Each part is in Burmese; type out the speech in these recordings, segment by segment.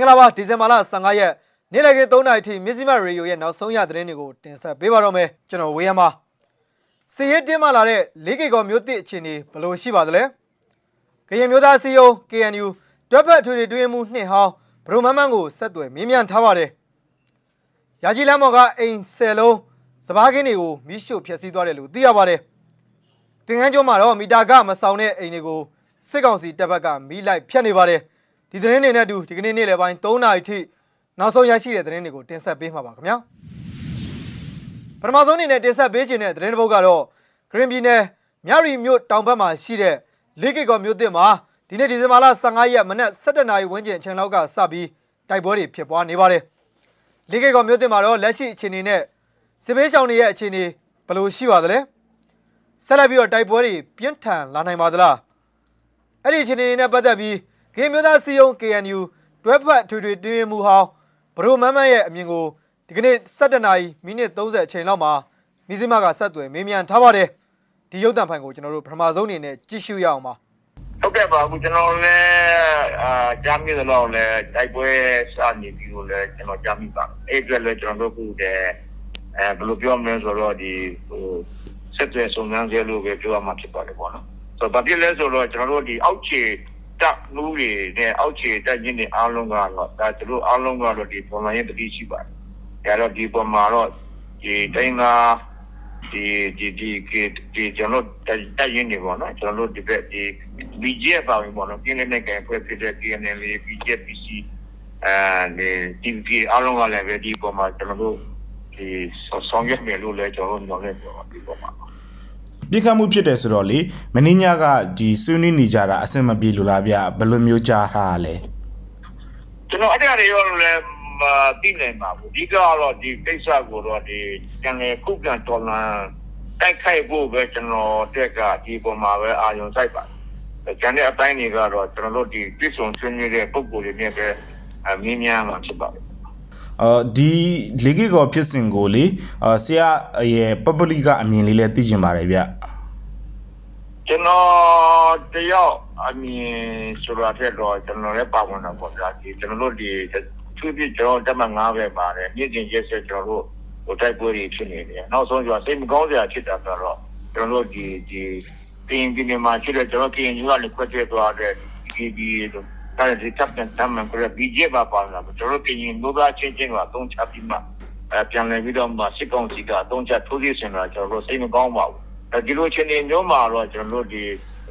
င်္ဂလာပါဒီဇင်ဘာလ15ရက်နေ့လည်ခင်း3နာရီထိမြစည်းမရေဒီယိုရဲ့နောက်ဆုံးရသတင်းတွေကိုတင်ဆက်ပေးပါတော့မယ်ကျွန်တော်ဝေယံပါစီရဲတင်းမှလာတဲ့၄ကီကောမျိုးတစ်အခြေအနေဘယ်လိုရှိပါသလဲကရင်မျိုးသားစီယုံ KNU တွက်ဖက်ထွေထွေတွင်းမှုနှစ်ဟောင်းဘရုံမန်းမန်းကိုဆက်သွယ်မြင်းမြန်ထားပါတယ်ရာကြီးလမ်းမော်ကအိမ်ဆယ်လုံးစပားကင်းတွေကိုမိရှို့ဖျက်ဆီးသွားတယ်လို့သိရပါတယ်တင်ငန်းကျွန်းမှာတော့မီတာကမဆောင်တဲ့အိမ်တွေကိုစစ်ကောင်စီတပ်ဘက်ကမီးလိုက်ဖျက်နေပါတယ် ဒီသတင်းတွေနဲ့အတူဒီကနေ့နေ့လယ်ပိုင်း3နာရီထိနောက်ဆုံးရရှိတဲ့သတင်းတွေကိုတင်ဆက်ပေးမှာပါခင်ဗျာပထမဆုံးအနေနဲ့တင်ဆက်ပေးခြင်းတဲ့သတင်းတစ်ပုဒ်ကတော့ဂရင်းပြည်နယ်မြရီမြို့တောင်ဘက်မှာရှိတဲ့လေးကီကောမြို့သစ်မှာဒီနေ့ဒီဇင်ဘာလ15ရက်မနက်7:00နာရီဝန်းကျင်အချိန်လောက်ကစပြီးတိုက်ပွဲတွေဖြစ်ပွားနေပါတယ်လေးကီကောမြို့သစ်မှာတော့လက်ရှိအခြေအနေနဲ့စစ်ဘေးရှောင်တွေရဲ့အခြေအနေဘယ်လိုရှိပါသလဲဆက်လက်ပြီးတော့တိုက်ပွဲတွေပြင်းထန်လာနိုင်ပါသလားအဲ့ဒီအခြေအနေနဲ့ပတ်သက်ပြီး ကရင်မျိုးသားစီယုံ KNU တွဲဖက်ထွေထွေတွင်းမှုဟောင်းဘရိုမန်းမန်းရဲ့အမြင်ကိုဒီကနေ့7နာရီမိနစ်30အချိန်လောက်မှာမြစည်းမကဆက်သွယ်မေးမြန်းထားပါတယ်ဒီရုပ်သံဖိုင်ကိုကျွန်တော်တို့ပထမဆုံးအနေနဲ့ကြည့်ရှုရအောင်ပါဟုတ်ကဲ့ပါဘူးကျွန်တော်လည်းအာကြားမိသလောက်လည်းတိုက်ပွဲစနေပြီလို့လည်းကျွန်တော်ကြားမိပါအဲ့အတွက်လည်းကျွန်တော်တို့ခုတည်းအဲဘယ်လိုပြောမလဲဆိုတော့ဒီဟိုဆက်သွယ်စုံစမ်းကြလို့ပဲပြောရမှာဖြစ်ပါတယ်ပေါ့နော်ဆိုတော့ဘာဖြစ်လဲဆိုတော့ကျွန်တော်တို့ဒီအောက်ခြေ တက်မှုတွေနဲ့အောက်ခြေတက်ခြင်းတွေအားလုံးကတော့ဒါသူတို့အားလုံးကတော့ဒီပုံမှန်ရေးတတိရှိပါတယ်ဒါတော့ဒီပုံမှာတော့ဒီတိုင်းကဒီဒီဒီဒီကျွန်တော်တက်ရင်နေပေါ့နော်ကျွန်တော်တို့ဒီဘက်ဒီ BGF ပါဝင်ပေါ့နော်ပြင်းနေတဲ့ကံဖွဲ့ဖြစ်တဲ့ PNL BGF PC အဲဒီ TV အားလုံးကလည်းပဲဒီပုံမှာကျွန်တော်တို့ဒီဆောင်ရွက်မယ်လို့လည်းကျွန်တော်တို့ညွှန်နေပြောဒီပုံမှာ ပြစ်ခတ်မှုဖြစ်တယ်ဆိုတော့လေမင်းညကဒီဆွေးနွေးနေကြတာအဆင်မပြေလို့လားဗျဘယ်လိုမျိုးကြားထားရလဲကျွန်တော်အဲ့ဒါတွေရောလည်းမသိနိုင်ပါဘူးဒီကတော့ဒီကိစ္စကိုတော့ဒီကျန်လေခုပြန်တော်လာတိုက်ခိုက်ဖို့ပဲကျွန်တော်တက်ကဒီပုံမှာပဲအာရုံစိုက်ပါတယ်ကျန်တဲ့အတိုင်းတွေကတော့ကျွန်တော်တို့ဒီပြည့်စုံဆွေးနွေးတဲ့ပုံကိုယ်တွေနဲ့ပဲအမြင်များမှာဖြစ်ပါတယ်အော်ဒီလေကီကောဖြစ်စဉ်ကိုလေအာဆရာရဲ့ပပလီကအမြင်လေးလည်းသိချင်ပါတယ်ဗျ ကျွန်တော်တယောက်အမြင်ဆိုတာတဲ့တော့ကျွန်တော်လည်းပါဝင်တာပေါ့ဗျာဒီကျွန်တော်တို့ဒီသူပြကျွန်တော်တက်မှ9ပဲပါတယ်နေ့စဉ်ရက်ဆက်ကျွန်တော်တို့ဟိုတိုက်ပွဲတွေဖြစ်နေတယ်နောက်ဆုံးကျတော့စိတ်မကောင်းစရာဖြစ်တာဆိုတော့ကျွန်တော်တို့ဒီဒီတင်ဒီနေမှာရှိတဲ့ကျွန်တော်ကရင်ယူကလည်းခွက်ကျသွားတဲ့ DB တို့ဒါဒီတပ်တဲ့တမ်းမှကို BJ ပါပါလာကျွန်တော်ကရင်လူသားချင်းချင်းကအသုံးချပြီးမှအဲပြန်လည်ပြီးတော့မှစစ်ကောင်စီကအသုံးချထိုးရစင်တာကျွန်တော်တို့စိတ်မကောင်းပါဘူးအဲ ဒီလိုချင်းနေမျိုးမှာတော့ကျွန်တော်တို့ဒီ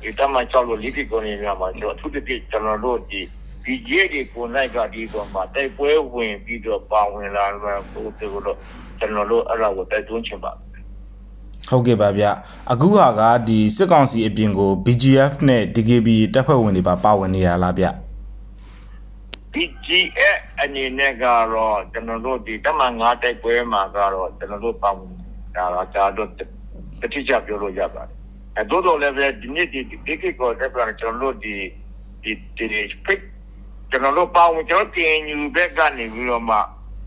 ဒီတမန်ချောက်လို့လိတိကိုနေများမှာကျွန်တော်အထူးသဖြင့်ကျွန်တော်တို့ဒီဒီ ጄ ဒီကိုနိုင်ကဒီပေါ်မှာတိုက်ပွဲဝင်ပြီးတော့ပါဝင်လာတော့ဟိုတေကိုတော့ကျွန်တော်တို့အဲ့ဒါကိုတိုက်တွန်းချင်ပါဟုတ်ကဲ့ပါဗျအခုဟာကဒီစစ်ကောင်စီအပြင်ကို BGF နဲ့ DKB တပ်ဖွဲ့ဝင်တွေပါပါဝင်နေတာလားဗျ BGF အနေနဲ့ကတော့ကျွန်တော်တို့ဒီတမန်၅တိုက်ပွဲမှာကတော့ကျွန်တော်တို့ပါဝင်တာတော့ဒါတော့တ တိကျပြောလို့ရပါတယ်အဲတို့တော့လည်းပဲဒီနေ့ဒီဒီကိကောတက်ပြန်ကျွန်တော်တို့ဒီဒီဒီဖိတ်ကျွန်တော်တို့ပါဝင်ကျွန်တော်တင်ယူဘက်ကနေပြီးတော့မှ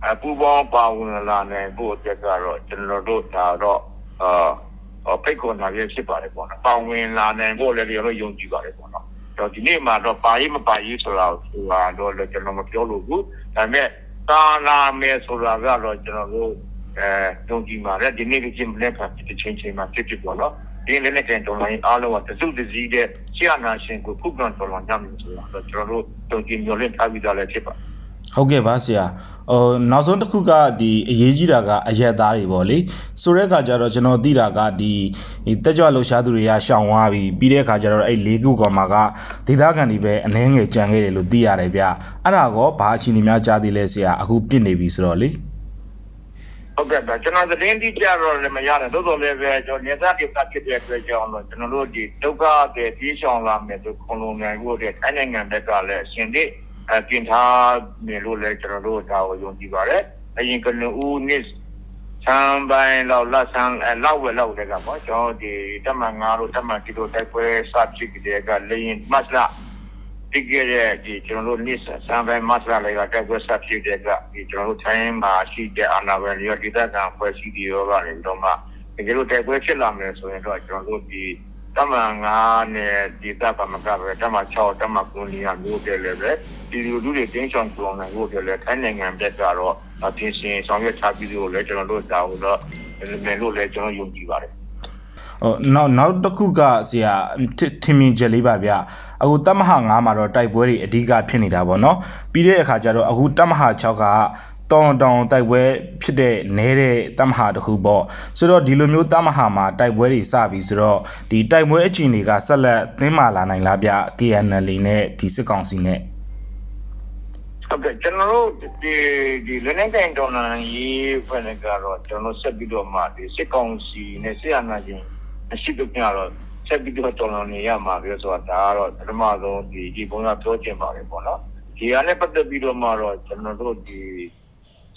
အပူပေါင်းပါဝင်လာနိုင်ဖို့အတွက်ကတော့ကျွန်တော်တို့ဒါတော့အာဖိတ်ခေါ်တာပြဖြစ်ပါတယ်ပေါ့နော်ပါဝင်လာနိုင်ဖို့လည်းကျွန်တော်ယုံကြည်ပါတယ်ပေါ့နော်တော့ဒီနေ့မှာတော့ပါရေးမပါရေးဆိုတာဆိုတာတော့လည်းကျွန်တော်မပြောလို့ဘူးဒါပေမဲ့တာနာမယ်ဆိုတာကတော့ကျွန်တော်တို့ အဲယုံကြည်ပါတယ်ဒီနေ့ကချင်းလက်ခံဒီချင်းချင်းမှာဖြစ်ဖြစ်ပေါ့နော်ဒီလည်းနဲ့ကန်တော်လိုင်းအားလုံးကတစုတစည်းတဲ့ဆရာနာရှင်ကိုခုခံတော်လာကြမယ်ဆိုတာတော့ကျွန်တော်တို့ယုံကြည်မျှော်လင့်ထားပြီးသားလည်းဖြစ်ပါဟုတ်ကဲ့ပါဆရာဟိုနောက်ဆုံးတစ်ခုကဒီအရေးကြီးတာကအရက်သားတွေပေါ့လေဆိုတဲ့အခါကျတော့ကျွန်တော်သိတာကဒီတက်ကြွလှူရှားသူတွေကရှောင်သွားပြီပြီးတဲ့အခါကျတော့အဲ့လေးခုကောင်မှာကဒေသခံတွေပဲအနှဲငယ်ကြံခဲ့တယ်လို့သိရတယ်ဗျအဲ့ဒါကောဘာအချင်းတွေများကြားသေးလဲဆရာအခုပြစ်နေပြီဆိုတော့လေ ဟုတ်ကဲ့ပါကျွန်တော်သတင်းတိကျတော့လည်းမရတယ်သို့တော်လည်းပဲကျွန်တော်နေသားပြတ်ဖြစ်တဲ့အတွက်ကြောင့်တော့ကျွန်တော်တို့ဒီဒုက္ခတွေပြေးရှောင်လာမယ်ဆိုခုံလုံးနိုင်ဖို့တဲ့ထိုင်းနိုင်ငံဘက်ကလည်းအရှင်သစ်အပြင်ထားနေလို့လည်းကျွန်တော်တို့ဒါကိုယုံကြည်ပါတယ်အရင်ကနဦးနစ်ဆမ်ပိုင်းလောက်လက်ဆန်လောက်ဝဲလောက်တဲ့ကပေါ့ကျွန်တော်ဒီတမန်ငါတို့တမန်ဒီလိုတိုက်ပွဲစဖြစ်ကြတဲ့ကလေရင်မတ်လာ ဒီကရဲဒီကျွန်တော်တို့နစ်ဆမ်ပိုင်းမတ်လာလေးကတိုက်ပွဲစဖြစ်တဲ့ကဒီကျွန်တော်တို့ထိုင်းမှာရှိတဲ့အာဏာပိုင်တွေရောဒေသခံဖွဲ့စည်းတွေရောကနေတော့မှတကယ်လို့တိုက်ပွဲဖြစ်လာမယ်ဆိုရင်တော့ကျွန်တော်တို့ဒီတမန်9နဲ့ဒီတပ်ပမကပဲတမန်6တမန်9နေရာမျိုးတည်းလည်းပဲဒီလူလူတွေတင်းချောင်ကြောင်နိုင်ဖို့တည်းလည်းထိုင်းနိုင်ငံဘက်ကတော့ပြင်ဆင်ဆောင်ရွက်ထားပြီးလို့လည်းကျွန်တော်တို့တာဝန်တော့လည်းလို့လည်းကျွန်တော်ယုံကြည်ပါတယ်ဟို နောက်နောက်တစ်ခုကဆရာထထင်မြင်ချက်လေးပါဗျအခုတမဟာ9မှာတော့တိုက်ပွဲတွေအဓိကဖြစ်နေတာပေါ့နော်ပြီးတဲ့အခါကျတော့အခုတမဟာ6ကတောင်တောင်တိုက်ပွဲဖြစ်တဲ့နဲတဲ့တမဟာတစ်ခုပေါ့ဆိုတော့ဒီလိုမျိုးတမဟာမှာတိုက်ပွဲတွေစပြီဆိုတော့ဒီတိုက်ပွဲအချိန်တွေကဆက်လက်သင်းမာလာနိုင်လားဗျ KNL နဲ့ဒီစစ်ကောင်စီနဲ့ဟုတ်ကဲ့ကျွန်တော်တို့ဒီဒီလက်နက်ကိုင်တော်လှန်ရေးဘက်ကတော့ကျွန်တော်ဆက်ပြီးတော့မှဒီစစ်ကောင်စီနဲ့ဆရာနာချင်း အရှိတုညတော့ဆက်ပြီးတော့တော်လှန်နေရမှာပြောဆိုတာဒါကတော့ပထမဆုံးဒီဒီပုံစံပြောချင်ပါတယ်ပေါ့နော်ဒီအားနဲ့ပတ်သက်ပြီးတော့မှတော့ကျွန်တော်တို့ဒီ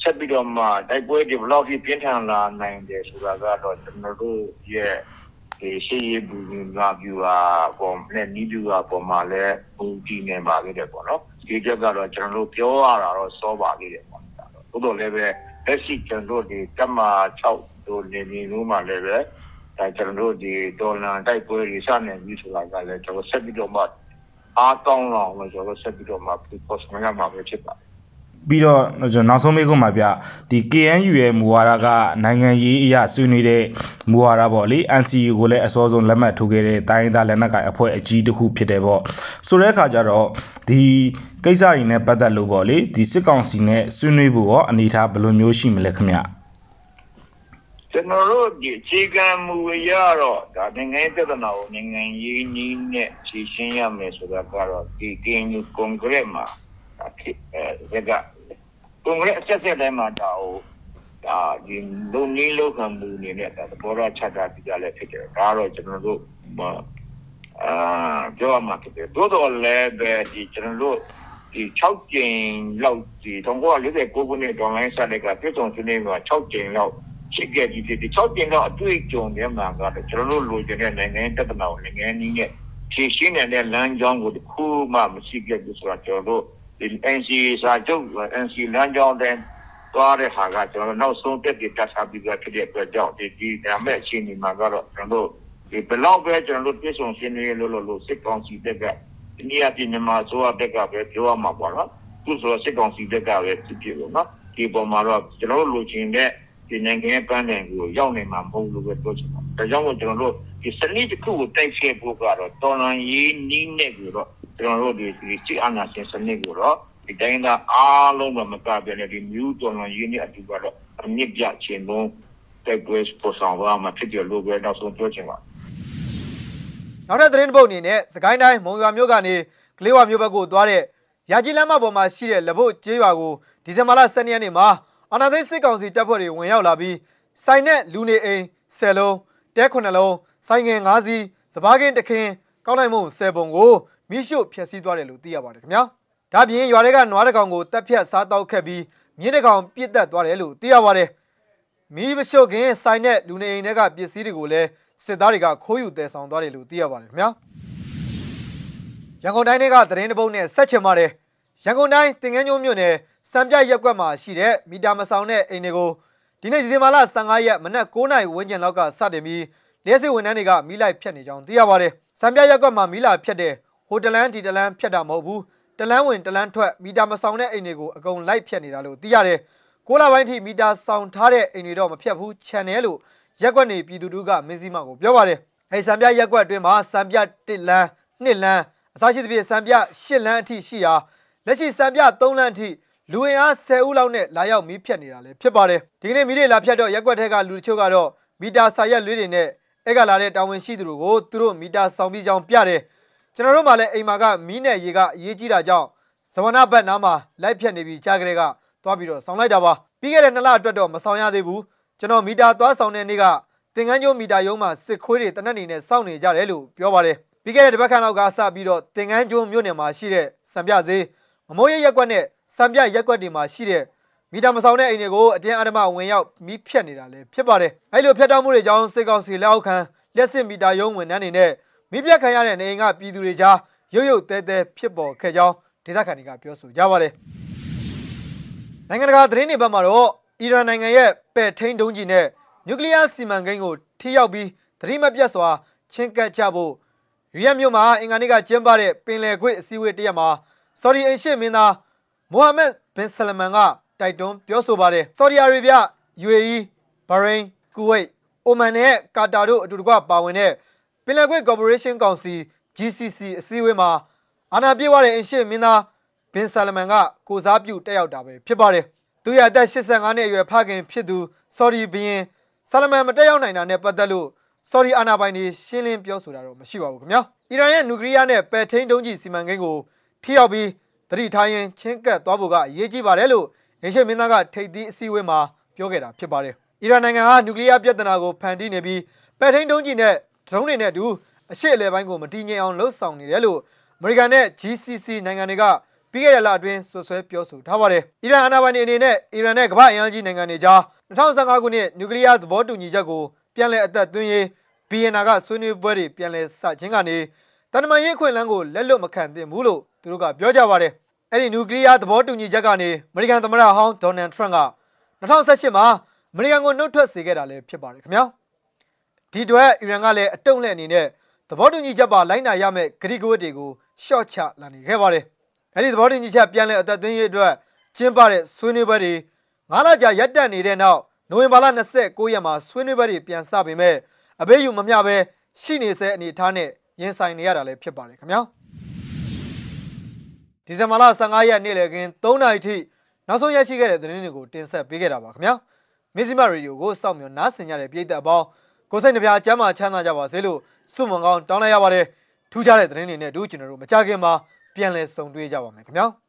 ဆက်ပြီးတော့မှတိုက်ပွဲဒီဘလော့ကြီးပြင်းထန်လာနိုင်တယ်ဆိုတာကတော့ကျွန်တော်တို့ရဲ့ဒီရှိရဘူးငါပြူဟာပုံနဲ့နီးပြူဟာပုံမှာလည်းပုံကြည့်နေပါသေးတယ်ပေါ့နော်ဒီချက်ကတော့ကျွန်တော်တို့ပြောရတာတော့စောပါသေးတယ်ပေါ့ဟုတ်တော့လည်းပဲလက်ရှိကျွန်တော်တို့ဒီကမ္မာ6တို့နေနေလို့မှလည်းပဲ ဒါကျွန်တော်တို့ဒီဒေါ်လာတိုက်ပွဲတွေစနေပြီဆိုတာကလည်းကျွန်တော်ဆက်ပြီးတော့မှအားကောင်းအောင်လို့ကျွန်တော်ဆက်ပြီးတော့မှ post မှာမှာပဲဖြစ်ပါတယ်ပြီးတော့ကျွန်တော်နောက်ဆုံးမေးခွန်းပါဗျဒီ KNU ရဲ့မူဝါဒကနိုင်ငံရေးအရာဆွေးနွေးတဲ့မူဝါဒပေါ့လေ NCU ကိုလည်းအစောဆုံးလက်မှတ်ထိုးခဲ့တဲ့တိုင်းဒေသလက်နက်ကိုင်အဖွဲ့အကြီးတစ်ခုဖြစ်တယ်ပေါ့ဆိုတဲ့အခါကျတော့ဒီကိစ္စတွေနဲ့ပတ်သက်လို့ပေါ့လေဒီစစ်ကောင်စီနဲ့ဆွေးနွေးဖို့ရောအနေထားဘယ်လိုမျိုးရှိမလဲခင်ဗျ ကျွန်တော်တို့ဒီအခြေခံမူအရတော့ဒါနိုင်ငံရေးပြဿနာကိုနိုင်ငံရေးနည်းနဲ့ဖြေရှင်းရမယ်ဆိုတာကတော့ဒီ KNU ကွန်ဂရက်မှာဒါဖြစ်အဲဒါကကွန်ဂရက်အဆက်ဆက်တိုင်းမှာဒါဟိုဒါဒီလုံနည်းလောက်ခံမှုနေနဲ့ဒါသဘောထားချတာပြကြလဲဖြစ်တယ်ဒါကတော့ကျွန်တော်တို့အာပြောရမှာဖြစ်တယ်တိုးတော်လည်းပဲဒီကျွန်တော်တို့ဒီ6ကျင်းလောက်ဒီ1949ခုနှစ်ဒေါ်လာစတဲ့ကပြည့်စုံစနေမှာ6ကျင်းလောက် ရှိခဲ့ဒီဒီ6ကျင်းတော့အတွေ့အကြုံတွေမှာကတော့ကျွန်တော်တို့လိုချင်တဲ့နိုင်ငံတက်တနာကိုနိုင်ငံနည်းနဲ့ဖြည့်ရှင်းတဲ့လမ်းကြောင်းကိုတစ်ခုမှမရှိခဲ့ဘူးဆိုတော့ကျွန်တော်တို့ဒီ NC စာချုပ် NC လမ်းကြောင်းတဲ့သွားတဲ့ဟာကကျွန်တော်နောက်ဆုံးတက်ပြီးတက်စားပြီးတော့ဖြစ်တဲ့အတွက်ကြောင့်ဒီဒီဒါမဲ့အချိန်ဒီမှာကတော့ကျွန်တော်တို့ဒီဘလောက်ပဲကျွန်တော်တို့ပြည့်စုံရှင်းနေလို့လို့စစ်ကောင်စီတက်ကဒီနေ့အပြင်မြန်မာဆိုအတက်ကပဲပြောရမှာပေါ့နော်သူဆိုစစ်ကောင်စီတက်ကပဲဖြစ်ဖြစ်လို့နော်ဒီပေါ်မှာတော့ကျွန်တော်တို့လိုချင်တဲ့ ဒီနိုင်ငံရဲ့ပန်းတိုင်ကိုရောက်နေမှာမဟုတ်လို့ပဲပြောချင်ပါတယ်ဒါကြောင့်မို့ကျွန်တော်တို့ဒီစနစ်တစ်ခုကိုတိုက်ဖျက်ဖို့ကတော့တော်လန်ရေးနီးနဲ့ကိုတော့ကျွန်တော်တို့ဒီဒီစစ်အာဏာရှင်စနစ်ကိုတော့ဒီတိုင်းကအားလုံးကမကပြတဲ့ဒီမျိုးတော်လန်ရေးနဲ့အတူကတော့အမြင့်ပြခြင်းလုံးတိုက်ပွဲပေါ်ဆောင်ပါမှာဖြစ်တယ်လို့ပဲနောက်ဆုံးပြောချင်ပါတယ်နောက်ထပ်သတင်းတစ်ပုဒ်အနေနဲ့စကိုင်းတိုင်းမုံရွာမြို့ကနေကလေးဝါမြို့ဘက်ကိုသွားတဲ့ရာကြီးလမ်းမပေါ်မှာရှိတဲ့လက်ဖို့ကျေးရွာကိုဒီဇင်ဘာလ12ရက်နေ့မှာ အာနာသိန်းစစ်ကောင်စီတပ်ဖွဲ့တွေဝင်ရောက်လာပြီးစိုင်နဲ့လူနေအိမ်10လုံးတဲ9လုံးစိုင်ငယ်5စီးစပားကင်းတစ်ခင်းကောင်းနိုင်မှု10ပုံကိုမိရှုဖျက်ဆီးသွားတယ်လို့သိရပါတယ်ခင်ဗျာဒါပြင်ရွာတွေကနွားတစ်ကောင်ကိုတပ်ဖြတ်စားတောက်ခဲ့ပြီးမြင်းတစ်ကောင်ပြစ်တက်သွားတယ်လို့သိရပါတယ်မီးမရှုပ်ခင်ဆိုင်တဲ့လူနေအိမ်တွေကပစ္စည်းတွေကိုလည်းစစ်သားတွေကခိုးယူတဲဆောင်သွားတယ်လို့သိရပါတယ်ခင်ဗျာရန်ကုန်တိုင်းကသတင်းတစ်ပုဒ်နဲ့ဆက်ချင်ပါတယ် ရန်ကုန်တိုင်းတင်ငန်းကျုံမြို့နယ်စံပြရက်ကွက်မှာရှိတဲ့မီတာမဆောင်တဲ့အိမ်တွေကိုဒီနေ့ဒီဇင်ဘာလ15ရက်မနက်9:00နာရီဝန်းကျင်လောက်ကစတင်ပြီးလျှက်စစ်ဝန်ထမ်းတွေကမီးလိုက်ဖြတ်နေကြောင်းသိရပါတယ်စံပြရက်ကွက်မှာမီးလာဖြတ်တဲ့ဟိုတလန်းဒီတလန်းဖြတ်တာမဟုတ်ဘူးတလန်းဝင်တလန်းထွက်မီတာမဆောင်တဲ့အိမ်တွေကိုအကုန်လိုက်ဖြတ်နေတာလို့သိရတယ်ကိုလာပိုင်းထိမီတာဆောင်ထားတဲ့အိမ်တွေတော့မဖြတ်ဘူး channel လို့ရက်ကွက်နေပြည်သူတို့ကမင်းစည်းမကိုပြောပါတယ်အဲဒီစံပြရက်ကွက်အတွင်းမှာစံပြ1လမ်း2လမ်းအစားရှိသဖြင့်စံပြ8လမ်းအထိရှိရာ လက်ရှိစံပြ3လမ်းအထိလူဝင်အား10ဦးလောက်နဲ့လာရောက်မီးဖြတ်နေတာလည်းဖြစ်ပါတယ်ဒီကနေ့မီးတွေလာဖြတ်တော့ရက်ကွက်ထဲကလူတချို့ကတော့မီတာစာရက်လွှဲတွေနဲ့အဲ့ကလာတဲ့တာဝန်ရှိသူတို့ကိုသူတို့မီတာဆောင်ပြီးကြောင်းပြတယ်ကျွန်တော်တို့မှလည်းအိမ်မှာကမီးနဲ့ရေကအရေးကြီးတာကြောင့်ဇဝနာဘတ်နားမှာလိုက်ဖြတ်နေပြီးကြားကြတဲ့ကသွားပြီးတော့ဆောင်းလိုက်တာပါပြီးခဲ့တဲ့နှစ်လအတွက်တော့မဆောင်ရသေးဘူးကျွန်တော်မီတာသွားဆောင်တဲ့နေ့ကသင်္ကန်းကျိုးမီတာရုံးမှာစစ်ခွေးတွေတနက်နေနဲ့စောင့်နေကြတယ်လို့ပြောပါတယ်ပြီးခဲ့တဲ့တစ်ပတ်ခန့်လောက်ကစပြီးတော့သင်္ကန်းကျိုးမြို့နယ်မှာရှိတဲ့စံပြဈေး မမိုးရရက်ကွက်နဲ့စံပြရက်ကွက်တွေမှာရှိတဲ့မီတာမဆောင်တဲ့အိမ်တွေကိုအတင်းအဓမ္မဝင်ရောက်မီးဖြတ်နေတာလည်းဖြစ်ပါတယ်အဲ့လိုဖြတ်တောက်မှုတွေကြောင့်စစ်ကောင်စီလက်အောက်ခံလက်စစ်မီတာရုံးဝန်ထမ်းတွေနဲ့မီးပြတ်ခံရတဲ့နေအိမ်ကပြည်သူတွေကြားရုတ်ရုတ်တဲတဲဖြစ်ပေါ်ခဲ့ကြောင်းဒေသခံတွေကပြောဆိုကြပါတယ်နိုင်ငံတကာသတင်းတွေဘက်မှာတော့အီရန်နိုင်ငံရဲ့ပဲ့ထိန်းဒုံးကြီးနဲ့နျူကလ িয়ার စီမံကိန်းကိုထိရောက်ပြီးသတိမပြတ်စွာချင်းကပ်ကြဖို့ရီယက်မြို့မှာအင်္ဂါနေ့ကကျင်းပတဲ့ပင်လယ်ကွေ့အစည်းအဝေးတစ်ရက်မှာ ဆော်ဒီအိမ်ရှေ့မင်းသားမိုဟာမက်ဘင်ဆလမန်ကတိုက်တွန်းပြောဆိုပါတယ်ဆော်ဒီအာရေဗျ UAE ဘာရိန်းကူဝိတ်အိုမန်နဲ့ကာတာတို့အတူတကွပါဝင်တဲ့ပင်လယ်ကွေ့ကော်ပိုရေးရှင်းကောင်စီ GCC အစည်းအဝေးမှာအာဏာပြည့်ဝတဲ့အင်ရှေ့မင်းသားဘင်ဆလမန်ကကိုစားပြုတက်ရောက်တာပဲဖြစ်ပါတယ်သူရဲ့အသက်85နှစ်အရွယ်ဖခင်ဖြစ်သူဆော်ဒီဘီရင်ဆလမန်မတက်ရောက်နိုင်တာနဲ့ပတ်သက်လို့ဆော်ဒီအာဏာပိုင်တွေရှင်းလင်းပြောဆိုတာတော့မရှိပါဘူးခင်ဗျာအီရန်ရဲ့နျူကလ িয়ার နဲ့ပဲ့ထိန်းဒုံးကျည်စီမံကိန်းကို ထိရောက်ပြီးတတိထားရင်ချင်းကပ်သွားဖို့ကအရေးကြီးပါတယ်လို့အင်ရှေ့မင်းသားကထိပ်သီးအစည်းအဝေးမှာပြောခဲ့တာဖြစ်ပါတယ်အီရန်နိုင်ငံဟာနျူကလ িয়ার ပြဿနာကိုဖန်တီးနေပြီးပဲ့ထိန်းဒုံးကျည်နဲ့ဒရုန်းတွေနဲ့အတူအရှေ့အလယ်ပိုင်းကိုမတည်ငြိမ်အောင်လှုပ်ဆောင်နေတယ်လို့အမေရိကန်နဲ့ GCC နိုင်ငံတွေကပြီးခဲ့တဲ့လအတွင်းဆွဆွဲပြောဆိုထားပါတယ်။အီရန်အာဏာပိုင်တွေအနေနဲ့အီရန်နဲ့ကမ္ဘာအင်အားကြီးနိုင်ငံတွေကြား2015ခုနှစ်နျူကလ িয়ার သဘောတူညီချက်ကိုပြန်လည်အသက်သွင်းရေးဘီယန်နာကဆွေးနွေးပွဲတွေပြန်လည်စခြင်းကနေတန်တမာရေးအခွင့်အလမ်းကိုလက်လွတ်မခံသင့်ဘူးလို့ သူတို့ကပြောကြပါတယ်။အဲ့ဒီနျူကလ িয়ার သဘောတူညီချက်ကနေအမေရိကန်သမ္မတဟောင်းဒေါ်နယ်ထရန့်က2018မှာအမေရိကန်ကိုနှုတ်ထွက်စေခဲ့တာလည်းဖြစ်ပါတယ်ခင်ဗျာ။ဒီအတွက်အီရန်ကလည်းအတုံးလက်အနေနဲ့သဘောတူညီချက်ပါလိုက်နာရမယ့်ဂရိကဝတ်တွေကိုရှော့ချလာနေခဲ့ပါတယ်။အဲဒီသဘောတူညီချက်ပြန်လည်အသက်သွင်းရေးအတွက်ကျင်းပတဲ့ဆွေးနွေးပွဲတွေငါးလကြာရပ်တန့်နေတဲ့နောက်နိုဝင်ဘာလ29ရက်မှာဆွေးနွေးပွဲတွေပြန်စပေမဲ့အဘေးယူမမျှပဲရှိနေစေအနေအထားနဲ့ရင်ဆိုင်နေရတာလည်းဖြစ်ပါတယ်ခင်ဗျာ။ ဒီဇင်ဘာလ15ရက်နေ့လည်ခင်း3နာရီထိနောက်ဆုံးရရှိခဲ့တဲ့သတင်းတွေကိုတင်ဆက်ပေးခဲ့တာပါခင်ဗျာ။မဇ္ဈိမရေဒီယိုကိုစောင့်မျှော်နားဆင်ကြတဲ့ပြည်သက်အပေါင်းကိုယ်စိတ်နှပြချမ်းသာချမ်းသာကြပါစေလို့ဆုမွန်ကောင်းတောင်းလိုက်ရပါတယ်ထူးခြားတဲ့သတင်းတွေနဲ့အတူကျွန်တော်တို့မကြခင်မှာပြန်လည်ဆုံတွေ့ကြပါမယ်ခင်ဗျာ။